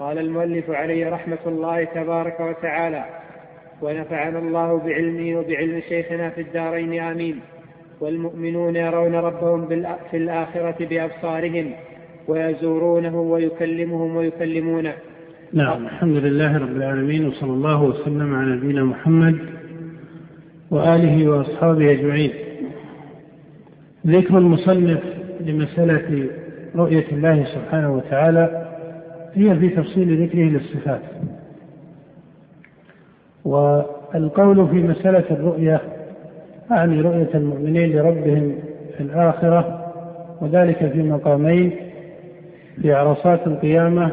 قال المؤلف عليه رحمة الله تبارك وتعالى ونفعنا الله بعلمه وبعلم شيخنا في الدارين آمين. والمؤمنون يرون ربهم في الآخرة بأبصارهم ويزورونه ويكلمهم ويكلمونه. نعم الحمد لله رب العالمين وصلى الله وسلم على نبينا محمد وآله وأصحابه أجمعين. ذكر المصنف لمسألة رؤية الله سبحانه وتعالى هي في تفصيل ذكره للصفات. والقول في مسألة الرؤية أعني رؤية المؤمنين لربهم في الآخرة وذلك في مقامين في عرصات القيامة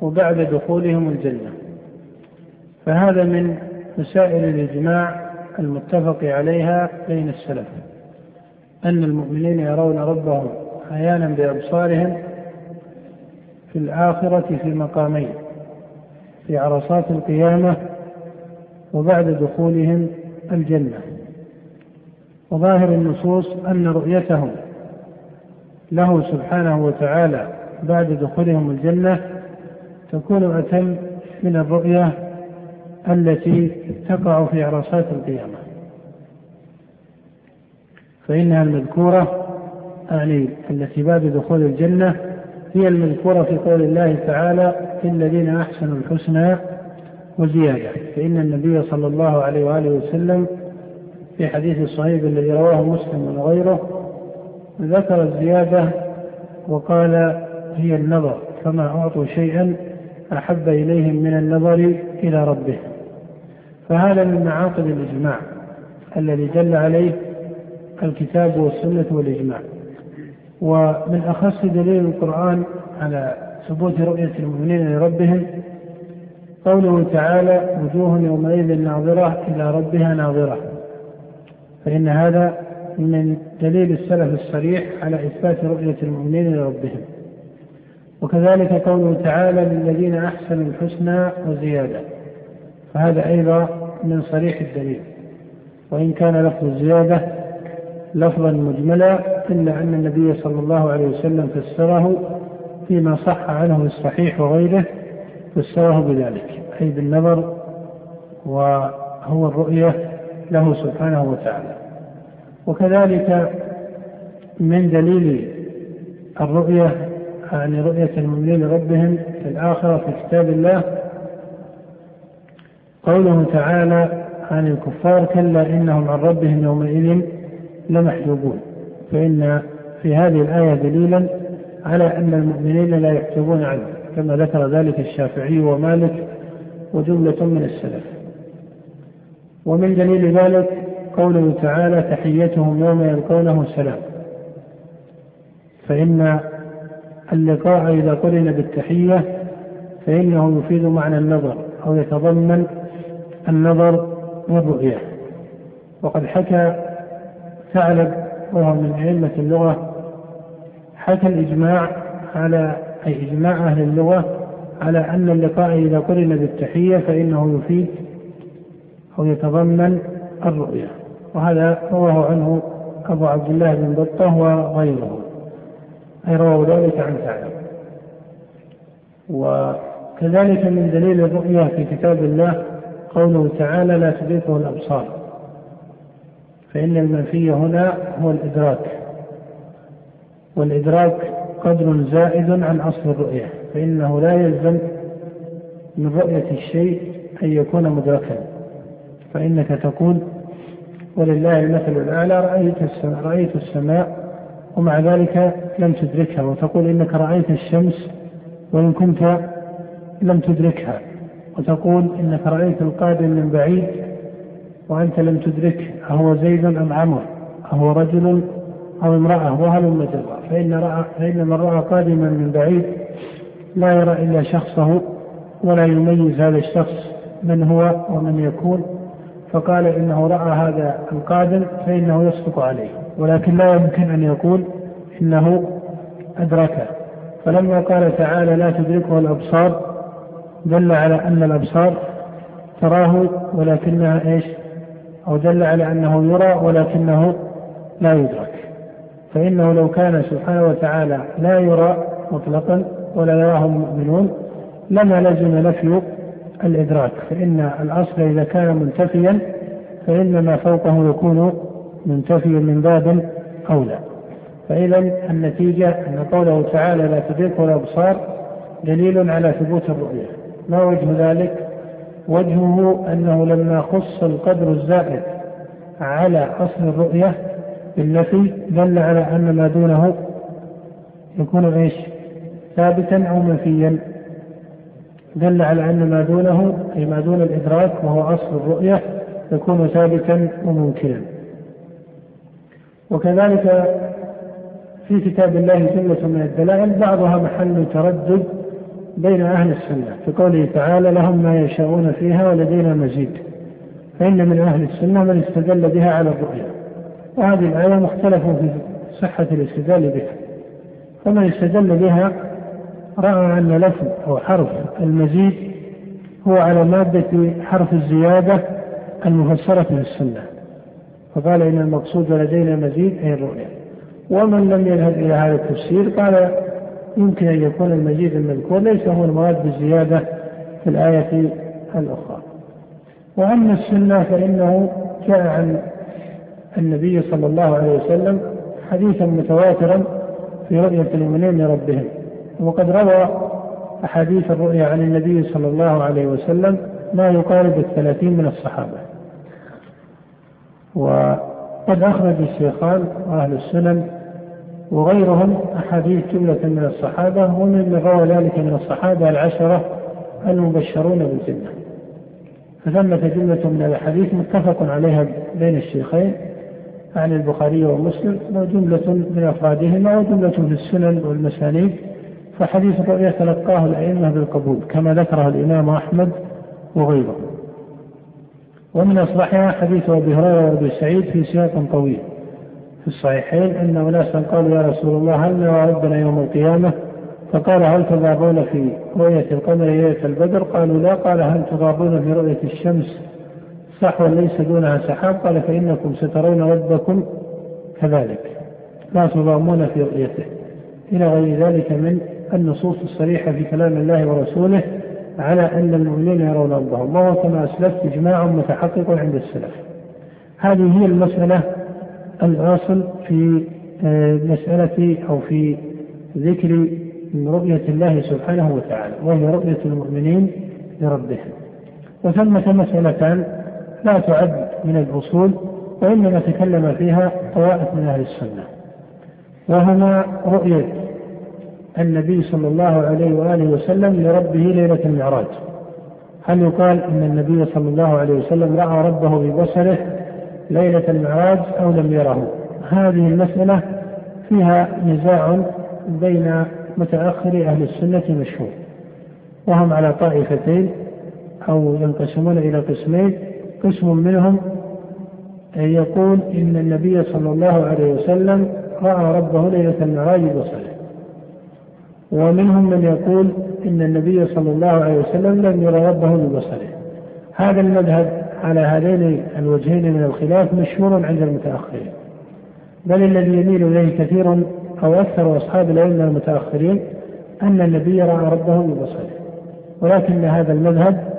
وبعد دخولهم الجنة. فهذا من مسائل الإجماع المتفق عليها بين السلف أن المؤمنين يرون ربهم عيانا بأبصارهم في الآخرة في مقامين في عرصات القيامة وبعد دخولهم الجنة. وظاهر النصوص أن رؤيتهم له سبحانه وتعالى بعد دخولهم الجنة تكون أتم من الرؤية التي تقع في عرصات القيامة. فإنها المذكورة أعني التي بعد دخول الجنة هي المذكورة في قول الله تعالى في الذين أحسنوا الحسنى وزيادة فإن النبي صلى الله عليه وآله وسلم في حديث الصحيح الذي رواه مسلم وغيره ذكر الزيادة وقال هي النظر فما أعطوا شيئا أحب إليهم من النظر إلى ربه. فهذا من معاقد الإجماع الذي دل عليه الكتاب والسنة والإجماع. ومن أخص دليل القرآن على ثبوت رؤية المؤمنين لربهم قوله تعالى وجوه يومئذ ناظرة إلى ربها ناظرة فإن هذا من دليل السلف الصريح على إثبات رؤية المؤمنين لربهم. وكذلك قوله تعالى للذين أحسنوا الحسنى وزيادة فهذا أيضا من صريح الدليل. وإن كان لفظ الزيادة لفظا مجملا إلا أن النبي صلى الله عليه وسلم فسره فيما صح عنه الصحيح وغيره فسره بذلك أي بالنظر وهو الرؤية له سبحانه وتعالى. وكذلك من دليل الرؤية يعني رؤية المؤمنين لربهم في الآخرة في كتاب الله قوله تعالى عن الكفار كلا إنهم عن ربهم يومئذ لمحجوبون. فإن في هذه الآية دليلا على أن المؤمنين لا يحجبون عنه كما ذكر ذلك الشافعي ومالك وجملة من السلف. ومن دليل ذلك قوله تعالى تحيتهم يوم يلقونه سلام فإن اللقاء إذا قرن بالتحية فإنه يفيد معنى النظر أو يتضمن النظر والرؤية. وقد حكى ثعلب وهو من أئمة اللغة حكى الإجماع على أي إجماع أهل اللغة على أن اللقاء إذا قرن بالتحية فإنه يفيد أو يتضمن الرؤية. وهذا رواه عنه أبو عبد الله بن بطة وغيره. أي رواه ذلك عن ثعلب وكذلك من دليل الرؤية في كتاب الله قوله تعالى لا تدركه الأبصار. فإن المنفي هنا هو الإدراك والإدراك قدر زائد عن أصل الرؤية فإنه لا يلزم من رؤية الشيء أن يكون مدركا فإنك تقول ولله المثل الأعلى رأيت السماء, رأيت السماء ومع ذلك لم تدركها وتقول إنك رأيت الشمس وإن كنت لم تدركها وتقول إنك رأيت القادم من بعيد وأنت لم تدركه أهو زيد أم عمر أهو رجل أو امرأة وهل جرا فإن, رأى فإن من رأى قادما من بعيد لا يرى إلا شخصه ولا يميز هذا الشخص من هو ومن يكون. فقال إنه رأى هذا القادم فإنه يصدق عليه ولكن لا يمكن أن يقول إنه أدركه. فلما قال تعالى لا تدركه الأبصار دل على أن الأبصار تراه ولكنها إيش؟ أو دل على أنه يرى ولكنه لا يدرك. فإنه لو كان سبحانه وتعالى لا يرى مطلقا ولا يراه المؤمنون لما لزم نفي الإدراك. فإن الأصل إذا كان منتفيا فإن ما فوقه يكون منتفيا من باب أولى. فإذا النتيجة أن قوله تعالى لا تدركه الأبصار دليل على ثبوت الرؤية. ما وجه ذلك؟ وجهه أنه لما خص القدر الزائد على أصل الرؤية بالنفي دل على أن ما دونه يكون إيش؟ ثابتا أو منفيا دل على أن ما دونه أي ما دون الإدراك وهو أصل الرؤية يكون ثابتا وممكنا وكذلك في كتاب الله جملة من الدلائل بعضها محل تردد بين أهل السنة في قوله تعالى لهم ما يشاءون فيها ولدينا مزيد. فإن من أهل السنة من استدل بها على الرؤيا. وهذه الآية مختلف في صحة الاستدلال بها. فمن استدل بها رأى أن لفظ أو حرف المزيد هو على مادة حرف الزيادة المفسرة في السنة. فقال إن المقصود لدينا مزيد أي الرؤيا. ومن لم يذهب إلى هذا التفسير قال يمكن أن يكون المزيد المذكور ليس هو المراد بالزيادة في الآية الأخرى. وأما السنة فإنه جاء عن النبي صلى الله عليه وسلم حديثا متواترا في رؤية المؤمنين لربهم. وقد روى أحاديث الرؤيا عن النبي صلى الله عليه وسلم ما يقارب الثلاثين من الصحابة. وقد أخرج الشيخان وأهل السنن وغيرهم أحاديث جملة من الصحابة ومن روى ذلك من الصحابة العشرة المبشرون بالجنة. فثمة جملة من الأحاديث متفق عليها بين الشيخين عن البخاري ومسلم وجملة من أفرادهما وجملة في السنن والمسانيد. فحديث الرؤيا تلقاه الأئمة بالقبول كما ذكره الإمام أحمد وغيره. ومن أصلحها حديث أبي هريرة وأبي سعيد في سياق طويل. في الصحيحين أن أناسا قالوا يا رسول الله هل نرى ربنا يوم القيامة؟ فقال هل تضابون في رؤية القمر ليلة البدر؟ قالوا لا. قال هل تضابون في رؤية الشمس صحوا ليس دونها سحاب؟ قال فإنكم سترون ربكم كذلك. لا تضامون في رؤيته. إلى غير ذلك من النصوص الصريحة في كلام الله ورسوله على أن المؤمنين يرون ربهم. وهو كما أسلفت إجماع متحقق عند السلف. هذه هي المسألة الأصل في آه، مسألة أو في ذكر رؤية الله سبحانه وتعالى وهي رؤية المؤمنين لربهم. وثمة مسألتان لا تعد من الأصول وإنما تكلم فيها طوائف من أهل السنة. وهما رؤية النبي صلى الله عليه وآله وسلم لربه ليلة المعراج. هل يقال أن النبي صلى الله عليه وسلم رأى ربه ببصره ليلة المعراج أو لم يره. هذه المسألة فيها نزاع بين متأخر أهل السنة مشهور وهم على طائفتين أو ينقسمون إلى قسمين. قسم منهم يقول إن النبي صلى الله عليه وسلم رأى ربه ليلة المعراج ببصره ومنهم من يقول إن النبي صلى الله عليه وسلم لم يرى ربه ببصره هذا المذهب على هذين الوجهين من الخلاف مشهور عند المتأخرين. بل الذي يميل إليه كثير أو أكثر أصحاب العلم المتأخرين أن النبي رأى ربه ببصره. ولكن هذا المذهب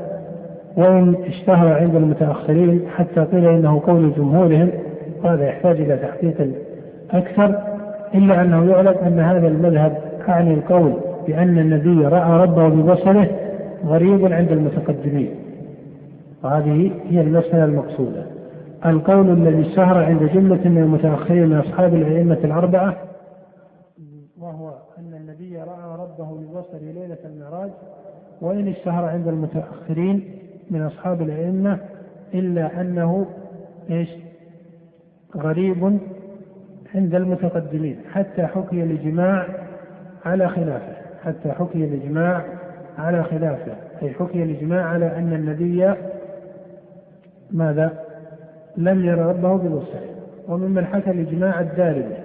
وإن اشتهر عند المتأخرين حتى قيل إنه قول جمهورهم وهذا يحتاج إلى تحقيق أكثر إلا أنه يعلم أن هذا المذهب أعني القول بأن النبي رأى ربه ببصره غريب عند المتقدمين. وهذه هي المسألة المقصودة. القول الذي اشتهر عند جملة من المتأخرين من أصحاب الأئمة الأربعة وهو أن النبي رأى ربه ببصره ليلة المعراج وإن اشتهر عند المتأخرين من أصحاب الأئمة إلا أنه إيش؟ غريب عند المتقدمين حتى حكي الإجماع على خلافه حتى حكي الإجماع على خلافه أي حكي الإجماع على أن النبي ماذا؟ لم ير ربه ببصره وممن حكى الإجماع الدارمي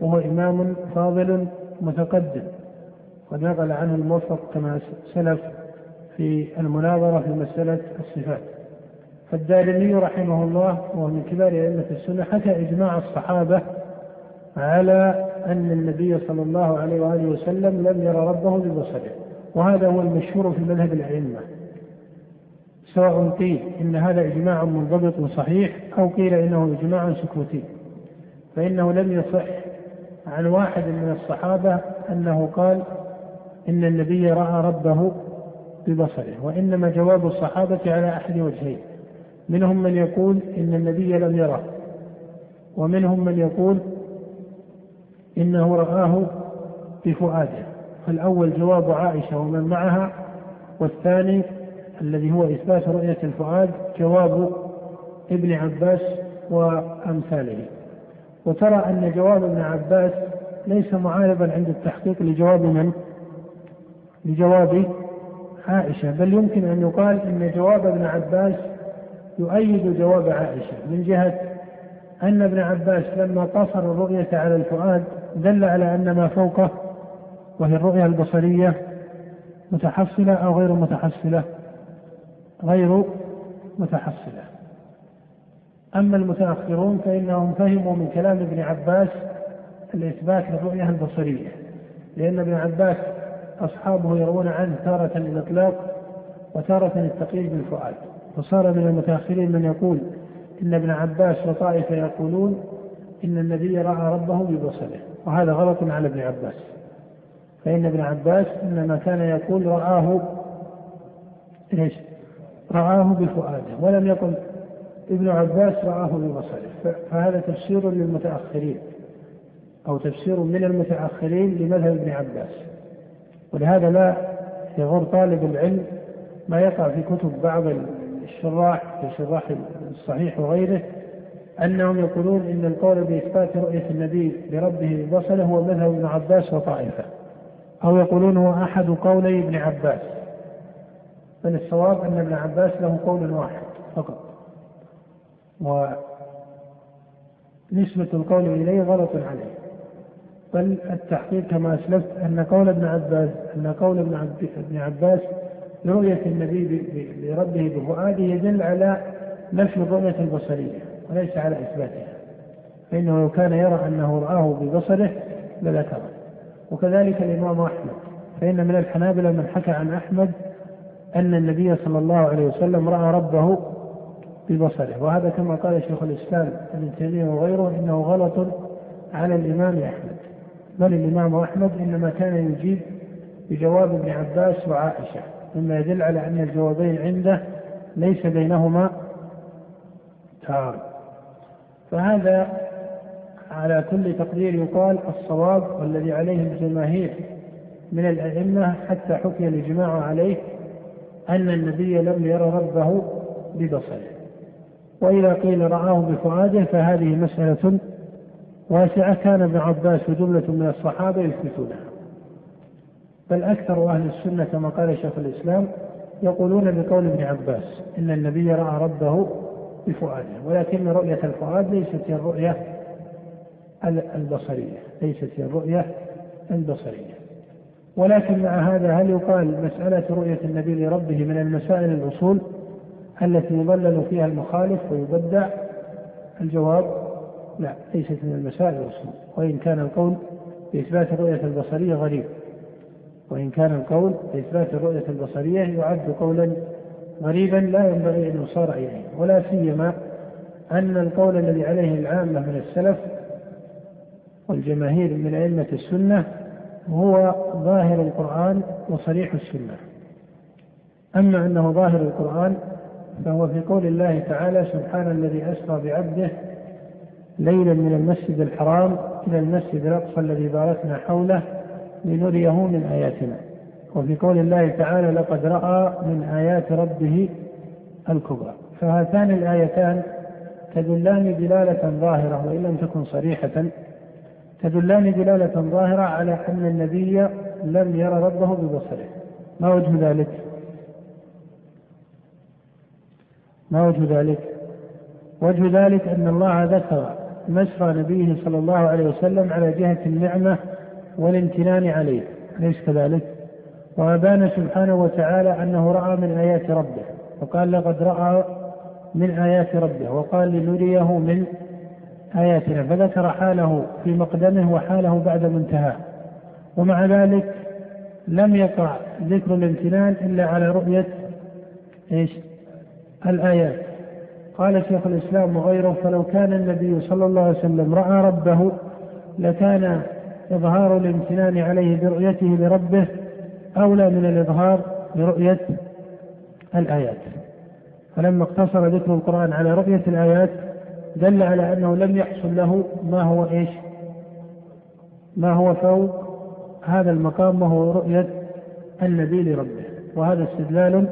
وهو إمام فاضل متقدم ونقل عنه الموفق كما سلف في المناظرة في مسألة الصفات. فالدارمي رحمه الله وهو من كبار أئمة السنة حكى إجماع الصحابة على أن النبي صلى الله عليه وآله وسلم لم ير ربه ببصره وهذا هو المشهور في مذهب الأئمة. سواء قيل إن هذا إجماع منضبط صحيح أو قيل إنه إجماع سكوتي فإنه لم يصح عن واحد من الصحابة أنه قال إن النبي رأى ربه ببصره وإنما جواب الصحابة على أحد وجهين منهم من يقول إن النبي لم يره ومنهم من يقول إنه رآه بفؤاده فالأول جواب عائشة ومن معها والثاني الذي هو إثبات رؤية الفؤاد جواب ابن عباس وأمثاله. وترى أن جواب ابن عباس ليس معارضا عند التحقيق لجواب من؟ لجواب عائشة. بل يمكن أن يقال أن جواب ابن عباس يؤيد جواب عائشة من جهة أن ابن عباس لما قصر الرؤية على الفؤاد دل على أن ما فوقه وهي الرؤية البصرية متحصلة أو غير متحصلة. غير متحصلة. أما المتأخرون فإنهم فهموا من كلام ابن عباس الإثبات للرؤية البصرية لأن ابن عباس أصحابه يرون عنه تارة الإطلاق وتارة التقييد بالفؤاد. فصار من المتأخرين من يقول إن ابن عباس وطائفة يقولون إن النبي رأى ربه ببصره وهذا غلط على ابن عباس. فإن ابن عباس إنما كان يقول رآه إيش؟ رآه بفؤاده ولم يقل ابن عباس رآه ببصره. فهذا تفسير للمتأخرين أو تفسير من المتأخرين لمذهب ابن عباس. ولهذا لا يغر طالب العلم ما يقع في كتب بعض الشراح في شراح الصحيح وغيره أنهم يقولون إن القول بإثبات رؤية النبي لربه ببصره هو مذهب ابن عباس وطائفة. أو يقولون هو أحد قولي ابن عباس. بل الصواب أن ابن عباس له قول واحد فقط. ونسبة القول إليه غلط عليه. بل التحقيق كما أسلفت أن قول ابن عباس أن قول ابن ابن عباس لرؤية النبي لربه بفؤاده يدل على نفي الرؤية البصرية وليس على إثباتها. فإنه لو كان يرى أنه رآه ببصره لذكره. وكذلك الإمام أحمد فإن من الحنابلة من حكى عن أحمد أن النبي صلى الله عليه وسلم رأى ربه ببصره. وهذا كما قال شيخ الإسلام ابن تيمية وغيره إنه غلط على الإمام أحمد. بل الإمام أحمد إنما كان يجيب بجواب ابن عباس وعائشة مما يدل على أن الجوابين عنده ليس بينهما تعارض فهذا على كل تقدير يقال الصواب والذي عليه الجماهير من الأئمة حتى حكي الإجماع عليه أن النبي لم ير ربه ببصره. وإذا قيل رآه بفؤاده فهذه مسألة واسعة. كان ابن عباس وجملة من الصحابة يثبتونها. بل أكثر أهل السنة كما قال شيخ الإسلام يقولون بقول ابن عباس إن النبي رأى ربه بفؤاده. ولكن رؤية الفؤاد ليست هي الرؤية البصرية ليست هي الرؤية البصرية. ولكن مع هذا هل يقال مسألة رؤية النبي لربه من المسائل الأصول التي يضلل فيها المخالف ويبدع؟ الجواب لا ليست من المسائل الأصول. وإن كان القول بإثبات الرؤية البصرية غريب. وإن كان القول بإثبات الرؤية البصرية يعد قولا غريبا لا ينبغي أن يصار إليه. ولا سيما أن القول الذي عليه العامة من السلف والجماهير من أئمة السنة هو ظاهر القرآن وصريح السنة. أما أنه ظاهر القرآن فهو في قول الله تعالى سبحان الذي أسرى بعبده ليلا من المسجد الحرام إلى المسجد الأقصى الذي باركنا حوله لنريه من آياتنا. وفي قول الله تعالى لقد رأى من آيات ربه الكبرى. فهاتان الآيتان تدلان دلالة ظاهرة وإن لم تكن صريحة تدلان دلالة ظاهرة على أن النبي لم ير ربه ببصره ما وجه ذلك؟ ما وجه ذلك؟ وجه ذلك أن الله ذكر مسرى نبيه صلى الله عليه وسلم على جهة النعمة والامتنان عليه أليس كذلك؟ وأبان سبحانه وتعالى أنه رأى من آيات ربه وقال لقد رأى من آيات ربه وقال لنريه من آياتنا فذكر حاله في مقدمه وحاله بعد منتهاه ومع ذلك لم يقع ذكر الامتنان إلا على رؤية إيش؟ الآيات. قال شيخ الإسلام وغيره فلو كان النبي صلى الله عليه وسلم رأى ربه لكان إظهار الامتنان عليه برؤيته لربه أولى من الإظهار برؤية الآيات. فلما اقتصر ذكر القرآن على رؤية الآيات دل على أنه لم يحصل له ما هو إيش؟ ما هو فوق هذا المقام وهو رؤية النبي لربه. وهذا استدلال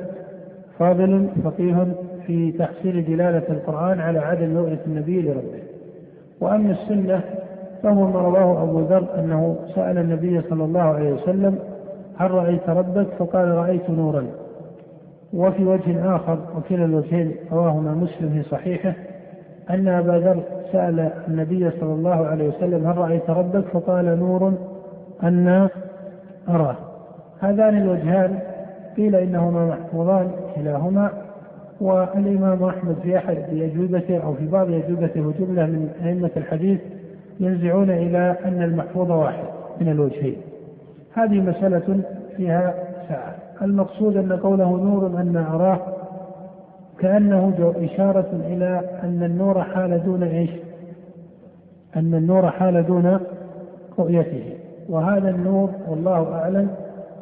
فاضل فقيه في تحصيل دلالة القرآن على عدم رؤية النبي لربه. وأما السنة فهو ما رواه أبو ذر أنه سأل النبي صلى الله عليه وسلم هل رأيت ربك؟ فقال رأيت نورا. وفي وجه آخر وكلا الوجهين رواهما مسلم في صحيحه أن أبا ذر سأل النبي صلى الله عليه وسلم هل رأيت ربك؟ فقال نور أن أراه. هذان الوجهان قيل إنهما محفوظان كلاهما والإمام أحمد في أحد أجوبته أو في بعض أجوبته وجملة من أئمة الحديث ينزعون إلى أن المحفوظ واحد من الوجهين. هذه مسألة فيها ساعة. المقصود أن قوله نور أن أراه كأنه إشارة إلى أن النور حال دون إيش؟ أن النور حال دون رؤيته. وهذا النور والله أعلم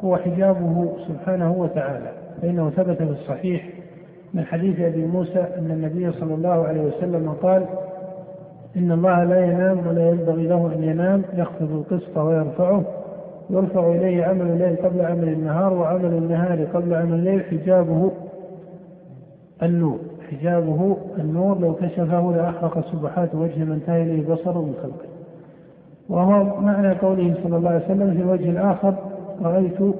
هو حجابه سبحانه وتعالى. فإنه ثبت في الصحيح من حديث أبي موسى أن النبي صلى الله عليه وسلم قال إن الله لا ينام ولا ينبغي له أن ينام يخفض القسط ويرفعه يرفع إليه عمل الليل قبل عمل النهار وعمل النهار قبل عمل الليل حجابه النور حجابه النور لو كشفه لأحرق سبحات وجه من انتهى إليه بصره من خلقه. وهو معنى قوله صلى الله عليه وسلم في الوجه الآخر رأيت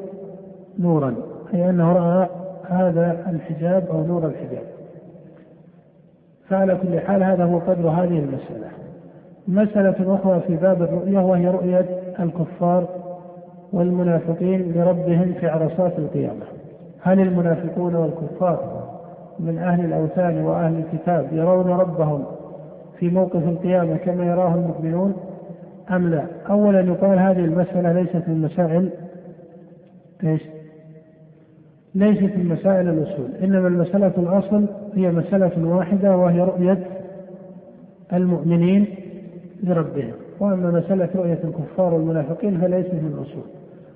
نورا أي أنه رأى هذا الحجاب أو نور الحجاب. فعلى كل حال هذا هو قدر هذه المسألة. مسألة أخرى في باب الرؤية وهي رؤية الكفار والمنافقين لربهم في عرصات القيامة. هل المنافقون والكفار من أهل الأوثان وأهل الكتاب يرون ربهم في موقف القيامة كما يراه المؤمنون أم لا؟ أولا يقال هذه المسألة ليست من مسائل إيش؟ ليست من مسائل الأصول، إنما المسألة الأصل هي مسألة واحدة وهي رؤية المؤمنين لربهم، وأما مسألة رؤية الكفار والمنافقين فليست من الأصول.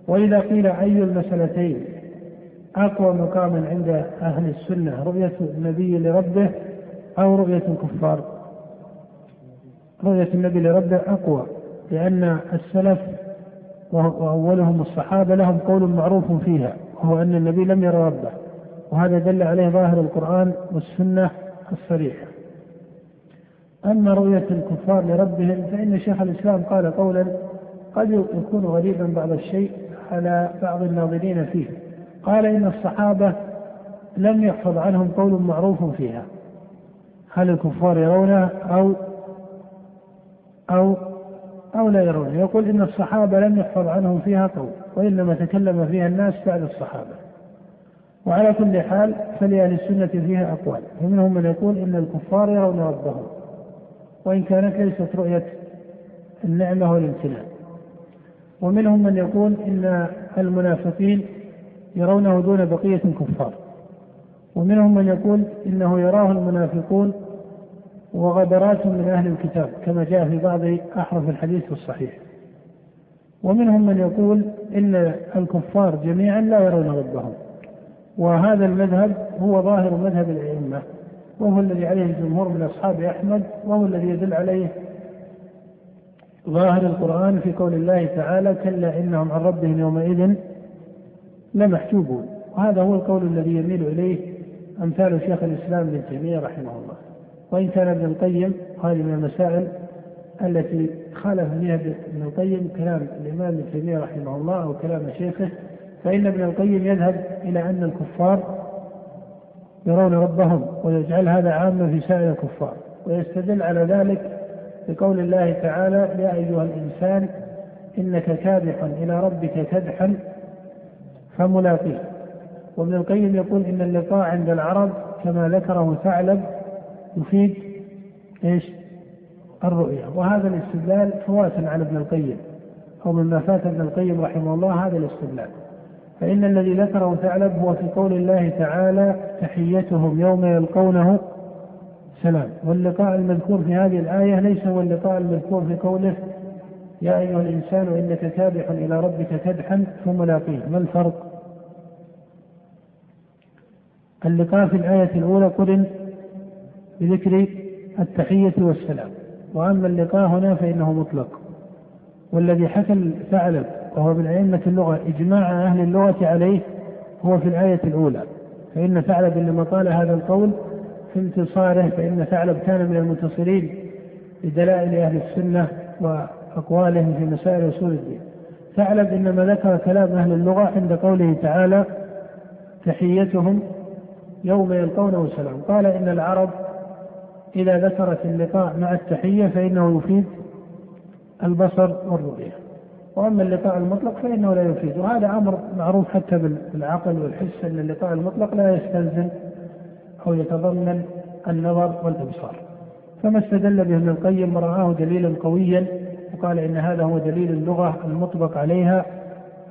وإذا قيل أي المسألتين أقوى مقاما عند أهل السنة رؤية النبي لربه أو رؤية الكفار. رؤية النبي لربه أقوى لأن السلف وأولهم الصحابة لهم قول معروف فيها وهو أن النبي لم يرى ربه وهذا دل عليه ظاهر القرآن والسنة الصريحة. أما رؤية الكفار لربهم فإن شيخ الإسلام قال قولا قد يكون غريبا بعض الشيء على بعض الناظرين فيه. قال إن الصحابة لم يحفظ عنهم قول معروف فيها. هل الكفار يرونها أو أو أو لا يرون؟ يقول إن الصحابة لم يحفظ عنهم فيها قول وإنما تكلم فيها الناس بعد الصحابة. وعلى كل حال فلأهل السنة فيها أقوال. ومنهم من يقول إن الكفار يرون ربهم وإن كانت ليست رؤية النعمة والامتنان. ومنهم من يقول إن المنافقين يرونه دون بقية الكفار ومنهم من يقول إنه يراه المنافقون وغدرات من أهل الكتاب كما جاء في بعض أحرف الحديث الصحيح. ومنهم من يقول إن الكفار جميعا لا يرون ربهم. وهذا المذهب هو ظاهر مذهب الأئمة وهو الذي عليه الجمهور من أصحاب أحمد وهو الذي يدل عليه ظاهر القرآن في قول الله تعالى كلا إنهم عن ربهم يومئذ لمحجوبون وهذا هو القول الذي يميل إليه أمثال شيخ الإسلام ابن تيمية رحمه الله. وإن كان ابن القيم هذه من المسائل التي خالف فيها ابن القيم كلام الإمام ابن تيمية رحمه الله أو كلام شيخه. فإن ابن القيم يذهب إلى أن الكفار يرون ربهم ويجعل هذا عاما في سائر الكفار. ويستدل على ذلك بقول الله تعالى يا أيها الإنسان إنك كادح إلى ربك كدحا فملاقيه. وابن القيم يقول إن اللقاء عند العرب كما ذكره ثعلب يفيد إيش؟ الرؤيا. وهذا الاستدلال فوات على ابن القيم أو مما فات ابن القيم رحمه الله هذا الاستدلال. فإن الذي ذكره ثعلب هو في قول الله تعالى تحيتهم يوم يلقونه سلام واللقاء المذكور في هذه الآية ليس هو اللقاء المذكور في قوله يا أيها الإنسان إنك كادح إلى ربك كدحا فملاقيه ما الفرق؟ اللقاء في الآية الأولى قرن بذكر التحية والسلام. وأما اللقاء هنا فإنه مطلق. والذي حكى الثعلب وهو من أئمة اللغة إجماع أهل اللغة عليه هو في الآية الأولى. فإن ثعلب لما قال هذا القول في انتصاره فإن ثعلب كان من المنتصرين لدلائل أهل السنة وأقوالهم في مسائل أصول الدين. ثعلب إنما ذكر كلام أهل اللغة عند قوله تعالى تحيتهم يوم يلقونه سلام قال إن العرب إذا ذكرت اللقاء مع التحية فإنه يفيد البصر والرؤية. وأما اللقاء المطلق فإنه لا يفيد. وهذا أمر معروف حتى بالعقل والحس أن اللقاء المطلق لا يستلزم أو يتضمن النظر والإبصار. فما استدل به ابن القيم رآه دليلا قويا وقال إن هذا هو دليل اللغة المطبق عليها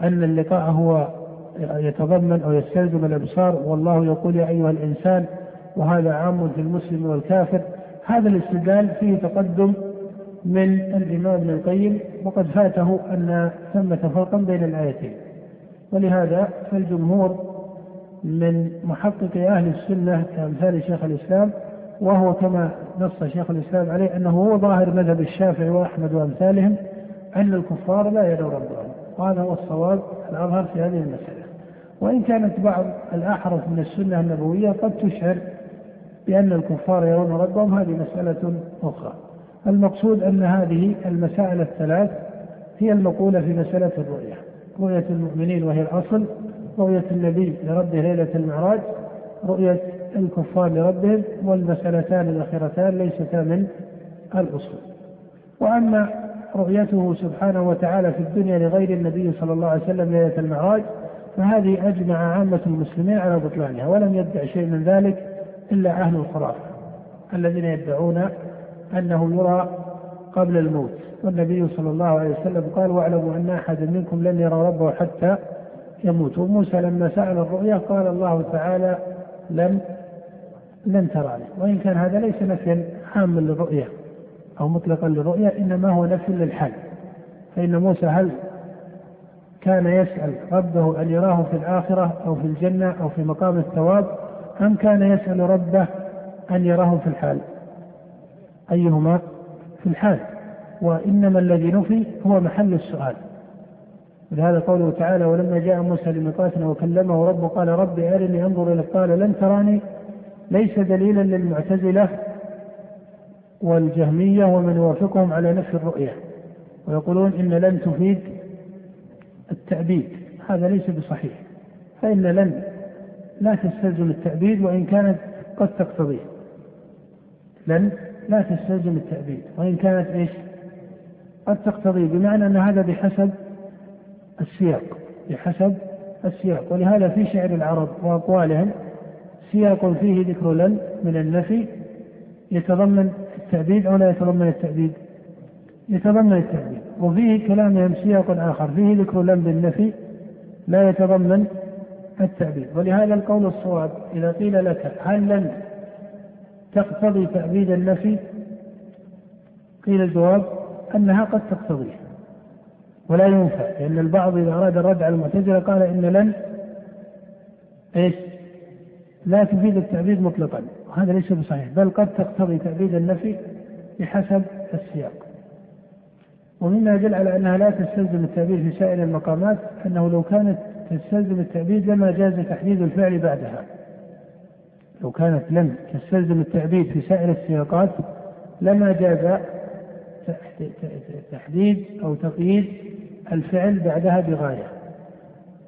أن اللقاء هو يتضمن أو يستلزم الإبصار. والله يقول يا أيها الإنسان وهذا عام في المسلم والكافر. هذا الاستدلال فيه تقدم من الإمام ابن القيم وقد فاته أن ثمة فرقا بين الآيتين. ولهذا فالجمهور من محقق أهل السنة كأمثال شيخ الإسلام وهو كما نص شيخ الإسلام عليه أنه هو ظاهر مذهب الشافعي وأحمد وأمثالهم أن الكفار لا يدعو ربهم وهذا هو الصواب الأظهر في هذه المسألة. وإن كانت بعض الأحرف من السنة النبوية قد تشعر بأن الكفار يرون ربهم هذه مسألة أخرى. المقصود أن هذه المسائل الثلاث هي المقولة في مسألة الرؤية. رؤية المؤمنين وهي الأصل رؤية النبي لربه ليلة المعراج رؤية الكفار لربهم والمسألتان الأخيرتان ليستا من الأصول. وأما رؤيته سبحانه وتعالى في الدنيا لغير النبي صلى الله عليه وسلم ليلة المعراج فهذه أجمع عامة المسلمين على بطلانها ولم يدع شيء من ذلك إلا أهل الخرافة الذين يدعون أنه يرى قبل الموت. والنبي صلى الله عليه وسلم قال واعلموا أن أحدا منكم لن يرى ربه حتى يموت. وموسى لما سأل الرؤيا قال الله تعالى لن لن تراني وإن كان هذا ليس نفيا عاما للرؤيا أو مطلقا للرؤيا إنما هو نفي للحال. فإن موسى هل كان يسأل ربه أن يراه في الآخرة أو في الجنة أو في مقام الثواب أم كان يسأل ربه أن يراه في الحال؟ أيهما في الحال؟ وإنما الذي نفي هو محل السؤال. ولهذا قوله تعالى ولما جاء موسى لميقاتنا وكلمه ربه قال رب أرني أنظر إليك قال لن تراني ليس دليلا للمعتزلة والجهمية ومن يوافقهم على نفي الرؤية ويقولون إن لن تفيد التأبيد هذا ليس بصحيح. فإن لن لا تستلزم التأبيد وإن كانت قد تقتضيه. لن لا تستلزم التأبيد وإن كانت إيش؟ قد تقتضي بمعنى أن هذا بحسب السياق بحسب السياق. ولهذا في شعر العرب وأقوالهم سياق فيه ذكر لن من النفي يتضمن التأبيد أو لا يتضمن التأبيد يتضمن التأبيد وفيه كلامهم سياق آخر. فيه ذكر لن بالنفي لا يتضمن التأبيد ولهذا القول الصواب إذا قيل لك هل لن تقتضي تأبيد النفي؟ قيل الجواب أنها قد تقتضيه ولا ينفع لأن البعض إذا أراد الرد على المعتزلة قال إن لن إيش؟ لا تفيد التعبيد مطلقا وهذا ليس بصحيح بل قد تقتضي تعبيد النفي بحسب السياق. ومما يدل على أنها لا تستلزم التعبير في سائر المقامات أنه لو كانت تستلزم التعبيد لما جاز تحديد الفعل بعدها. لو كانت لم تستلزم التعبيد في سائر السياقات لما جاز تحديد أو تقييد الفعل بعدها بغاية.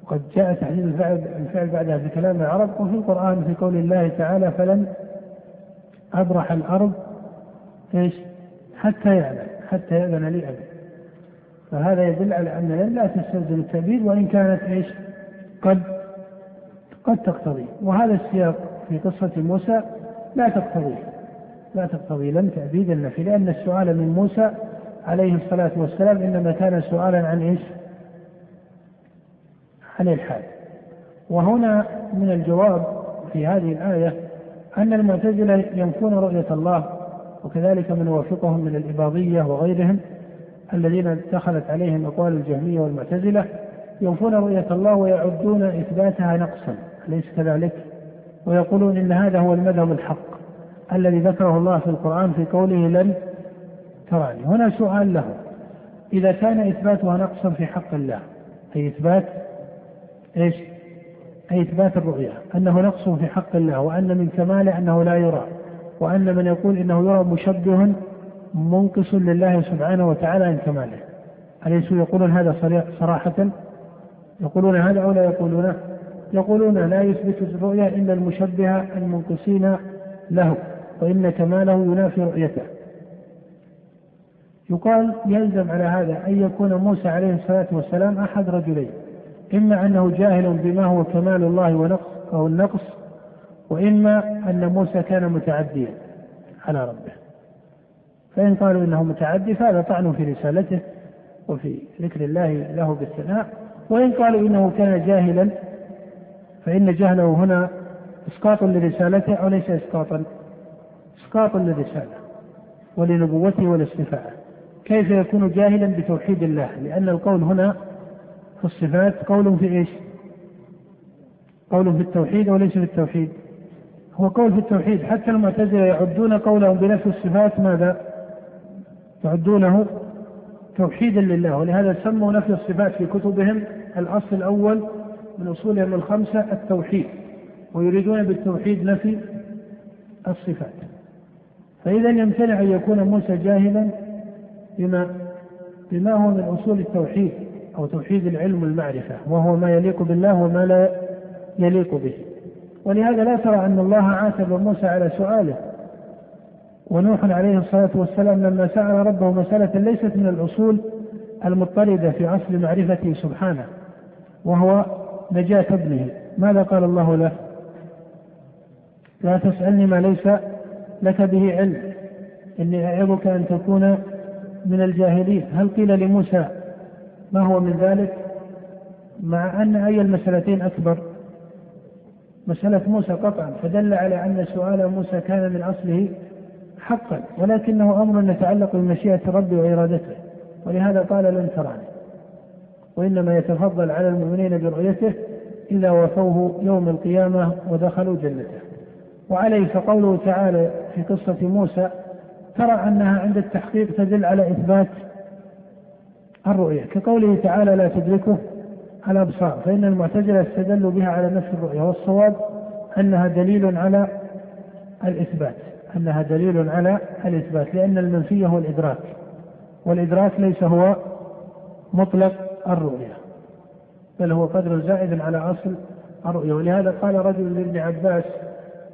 وقد جاء تحديد الفعل الفعل بعدها في كلام العرب وفي القرآن في قول الله تعالى فلن أبرح الأرض إيش؟ حتى يعلم حتى يأذن لي أبي فهذا يدل على أن لا تستلزم التعبيد وإن كانت إيش؟ قد قد تقتضي وهذا السياق في قصة موسى لا تقتضي لا تقتضي لم تعبيد النفي لأن السؤال من موسى عليه الصلاة والسلام إنما كان سؤالا عن إيش؟ الحال وهنا من الجواب في هذه الآية أن المعتزلة ينفون رؤية الله وكذلك من وافقهم من الإباضية وغيرهم الذين دخلت عليهم أقوال الجهمية والمعتزلة ينفون رؤية الله ويعدون إثباتها نقصا أليس كذلك؟ ويقولون إن هذا هو المذهب الحق الذي ذكره الله في القرآن في قوله لن تراني هنا سؤال له إذا كان إثباتها نقصا في حق الله أي إثبات إيش؟ أي إثبات الرؤية. أنه نقص في حق الله وأن من كماله أنه لا يرى وأن من يقول إنه يرى مشبه منقص لله سبحانه وتعالى عن كماله. أليسوا يقولون هذا صراحة؟ يقولون هذا أو لا يقولونه يقولون لا يثبت الرؤيا إلا المشبهة المنقصين له وإن كماله ينافي رؤيته. يقال يلزم على هذا أن يكون موسى عليه الصلاة والسلام أحد رجلين. إما أنه جاهل بما هو كمال الله ونقص أو النقص وإما أن موسى كان متعديا على ربه. فإن قالوا إنه متعدي فهذا طعن في رسالته وفي ذكر الله له بالثناء. وإن قالوا إنه كان جاهلا فإن جهله هنا إسقاط لرسالته أو ليس إسقاطا إسقاط للرسالة ولنبوته ولاصطفائه كيف يكون جاهلا بتوحيد الله؟ لأن القول هنا في الصفات قول في إيش؟ قول في التوحيد وليس في التوحيد؟ هو قول في التوحيد حتى المعتزلة يعدون قولهم بنفس الصفات ماذا؟ يعدونه توحيدا لله ولهذا سموا نفي الصفات في كتبهم الأصل الأول من أصولهم الخمسة التوحيد ويريدون بالتوحيد نفي الصفات. فإذا يمتنع أن يكون موسى جاهلا بما بما هو من أصول التوحيد. أو توحيد العلم والمعرفة وهو ما يليق بالله وما لا يليق به. ولهذا لا ترى أن الله عاتب موسى على سؤاله. ونوح عليه الصلاة والسلام لما سأل ربه مسألة ليست من الأصول المضطردة في أصل معرفته سبحانه وهو نجاة ابنه. ماذا قال الله له؟ لا تسألني ما ليس لك به علم. إني أعظك أن تكون من الجاهلين. هل قيل لموسى ما هو من ذلك؟ مع أن أي المسألتين أكبر. مسألة موسى قطعا فدل على أن سؤال موسى كان من أصله حقا ولكنه أمر يتعلق بمشيئة الرب وإرادته ولهذا قال لن تراني. وإنما يتفضل على المؤمنين برؤيته إلا وفوه يوم القيامة ودخلوا جنته. وعليه فقوله تعالى في قصة موسى ترى أنها عند التحقيق تدل على إثبات الرؤية. كقوله تعالى لا تدركه الأبصار فإن المعتزلة استدلوا بها على نفس الرؤية والصواب أنها دليل على الإثبات أنها دليل على الإثبات لأن المنفي هو الإدراك والإدراك ليس هو مطلق الرؤية بل هو قدر زائد على أصل الرؤية. ولهذا قال رجل لابن عباس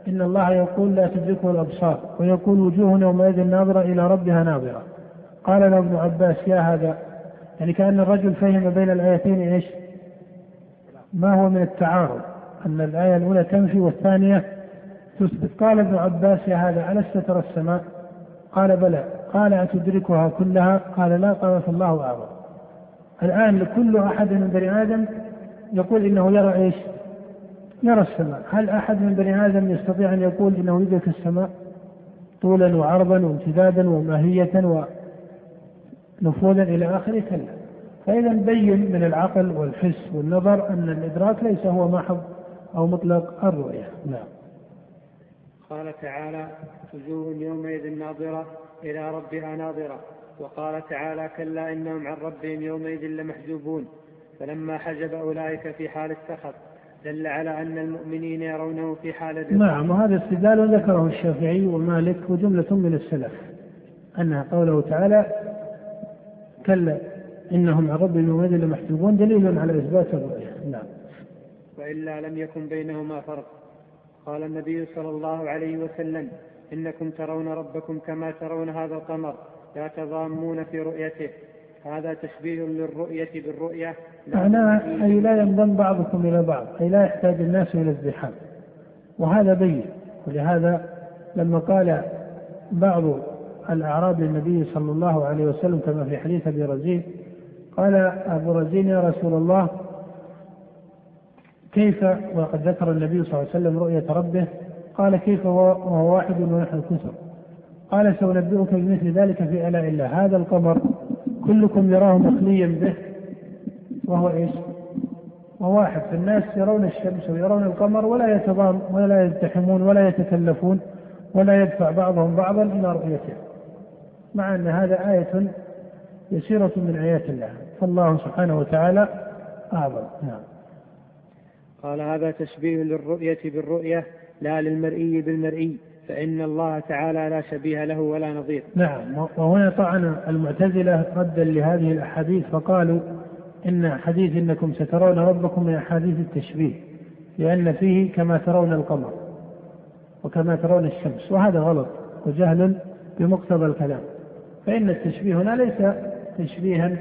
إن الله يقول لا تدركه الأبصار ويقول وجوه يومئذ ناظرة إلى ربها ناظرة. قال له ابن عباس يا هذا يعني كأن الرجل فهم بين الآيتين إيش؟ ما هو من التعارض. أن الآية الأولى تنفي والثانية تثبت. قال ابن عباس يا هذا ألست ترى السماء؟ قال بلى. قال أتدركها كلها؟ قال لا قال فالله أعظم الآن لكل أحد من بني آدم يقول إنه يرى إيش؟ يرى السماء. هل أحد من بني آدم يستطيع أن يقول إنه يدرك السماء طولا وعرضا وامتدادا وماهية ونفوذا إلى آخره كلا فإذا بين من العقل والحس والنظر أن الإدراك ليس هو محض أو مطلق الرؤية. نعم. قال تعالى وجوه يومئذ ناظرة إلى ربها ناظرة. وقال تعالى كلا إنهم عن ربهم يومئذ لمحجوبون. فلما حجب أولئك في حال السخط دل على أن المؤمنين يرونه في حال الرضا. نعم وهذا استدلال ذكره الشافعي ومالك وجملة من السلف أن قوله تعالى كلا إنهم عن ربهم يومئذ لمحجوبون دليل على إثبات الرؤية. نعم. وإلا لم يكن بينهما فرق. قال النبي صلى الله عليه وسلم إنكم ترون ربكم كما ترون هذا القمر لا تضامون في رؤيته. هذا تشبيه للرؤية بالرؤية. معناه أي لا ينضم بعضكم إلى بعض أي لا يحتاج الناس إلى ازدحام. وهذا بين. ولهذا لما قال بعض الأعراب للنبي صلى الله عليه وسلم كما في حديث أبي رزين قال أبو رزين يا رسول الله كيف وقد ذكر النبي صلى الله عليه وسلم رؤية ربه؟ قال كيف وهو واحد ونحن كثر قال سأنبئك بمثل ذلك في آلاء الله. هذا القمر كلكم يراه مخليا به وهو إيش؟ وواحد فالناس يرون الشمس ويرون القمر ولا يتضام ولا يزدحمون ولا يتكلفون ولا يدفع بعضهم بعضا إلى رؤيته. مع أن هذا آية يسيرة من آيات الله. فالله سبحانه وتعالى أعظم. نعم. قال هذا تشبيه للرؤية بالرؤية لا للمرئي بالمرئي فإن الله تعالى لا شبيه له ولا نظير. نعم. وهنا طعن المعتزلة ردا لهذه الأحاديث فقالوا إن حديث إنكم سترون ربكم من أحاديث التشبيه لأن فيه كما ترون القمر وكما ترون الشمس وهذا غلط وجهل بمقتضى الكلام. فإن التشبيه هنا ليس تشبيها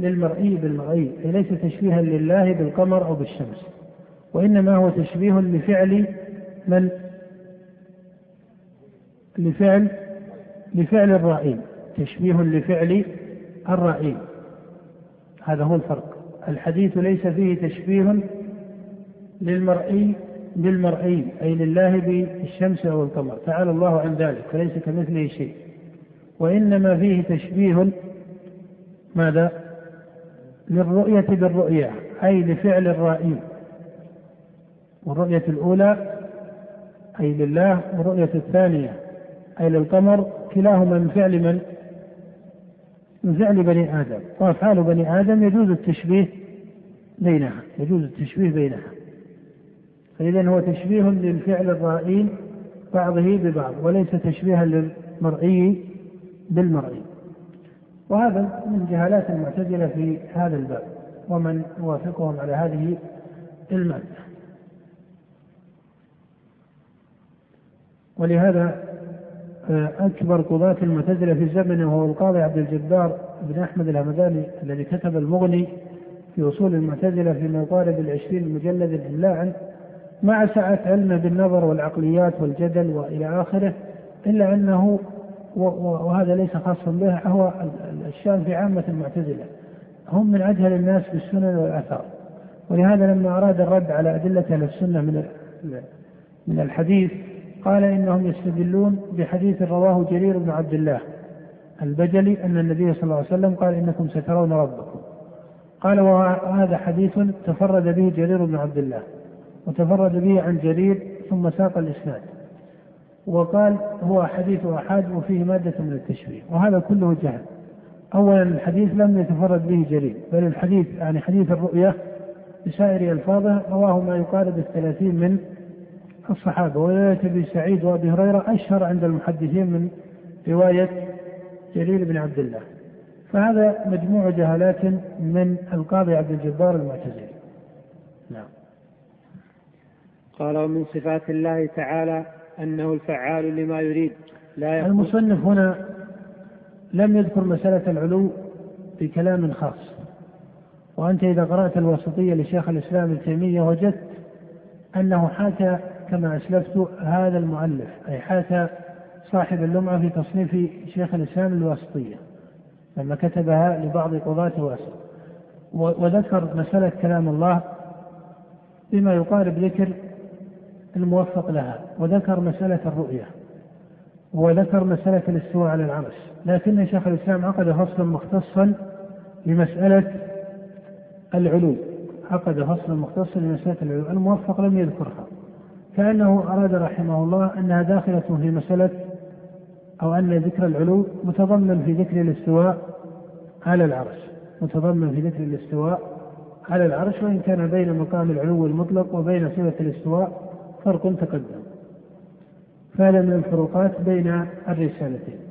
للمرئي بالمرئي أي ليس تشبيها لله بالقمر أو بالشمس وإنما هو تشبيه لفعل من؟ لفعل لفعل الرائين تشبيه لفعل الرائين هذا هو الفرق. الحديث ليس فيه تشبيه للمرئي بالمرئي أي لله بالشمس أو القمر تعالى الله عن ذلك فليس كمثله شيء. وإنما فيه تشبيه ماذا؟ للرؤية بالرؤية أي لفعل الرائي والرؤية الأولى أي لله والرؤية الثانية أي للقمر كلاهما من فعل من؟ من فعل بني آدم. وأفعال بني آدم يجوز التشبيه بينها يجوز التشبيه بينها. فإذا هو تشبيه للفعل الرائين بعضه ببعض وليس تشبيها للمرئي. بالمرئي وهذا من جهالات المعتزلة في هذا الباب ومن يوافقهم على هذه المادة. ولهذا آه، أكبر قضاة المعتزلة في زمنه هو القاضي عبد الجبار بن أحمد الهمداني الذي كتب المغني في أصول المعتزلة في ما يقارب العشرين مجلد إملاء مع سعة علمه بالنظر والعقليات والجدل وإلى آخره إلا أنه وهذا ليس خاصا به هو الشان في عامة المعتزلة. هم من أجهل الناس بالسنن والآثار. ولهذا لما أراد الرد على أدلة أهل السنة من من الحديث قال إنهم يستدلون بحديث رواه جرير بن عبد الله البجلي أن النبي صلى الله عليه وسلم قال إنكم سترون ربكم. قال وهذا حديث تفرد به جرير بن عبد الله وتفرد به عن جرير ثم ساق الإسناد. وقال هو حديث أحاد وفيه مادة من التشبيه وهذا كله جهل. أولا الحديث لم يتفرد به جرير بل الحديث يعني حديث الرؤية بسائر ألفاظه رواه ما يقارب الثلاثين من الصحابة. ورواية أبي سعيد وأبي هريرة أشهر عند المحدثين من رواية جرير بن عبد الله. فهذا مجموع جهالات من القاضي عبد الجبار المعتزلي. نعم. قال ومن صفات الله تعالى أنه الفعال لما يريد لا يقول. المصنف هنا لم يذكر مسألة العلو بكلام خاص. وأنت إذا قرأت الوسطية لشيخ الإسلام ابن تيمية وجدت أنه حاكى كما أسلفت هذا المؤلف أي حاكى صاحب اللمعة في تصنيف شيخ الإسلام الواسطية لما كتبها لبعض قضاة واسط وذكر مسألة كلام الله بما يقارب ذكر الموفق لها وذكر مسألة الرؤية وذكر مسألة الاستواء على العرش. لكن شيخ الإسلام عقد فصلا مختصا لمسألة العلو. عقد فصلا مختصا لمسألة العلو. الموفق لم يذكرها. كأنه أراد رحمه الله أنها داخلة في مسألة أو أن ذكر العلو متضمن في ذكر الاستواء على العرش. متضمن في ذكر الاستواء على العرش وإن كان بين مقام العلو المطلق وبين صفة الاستواء فرق تقدم. فهذا من الفروقات بين الرسالتين.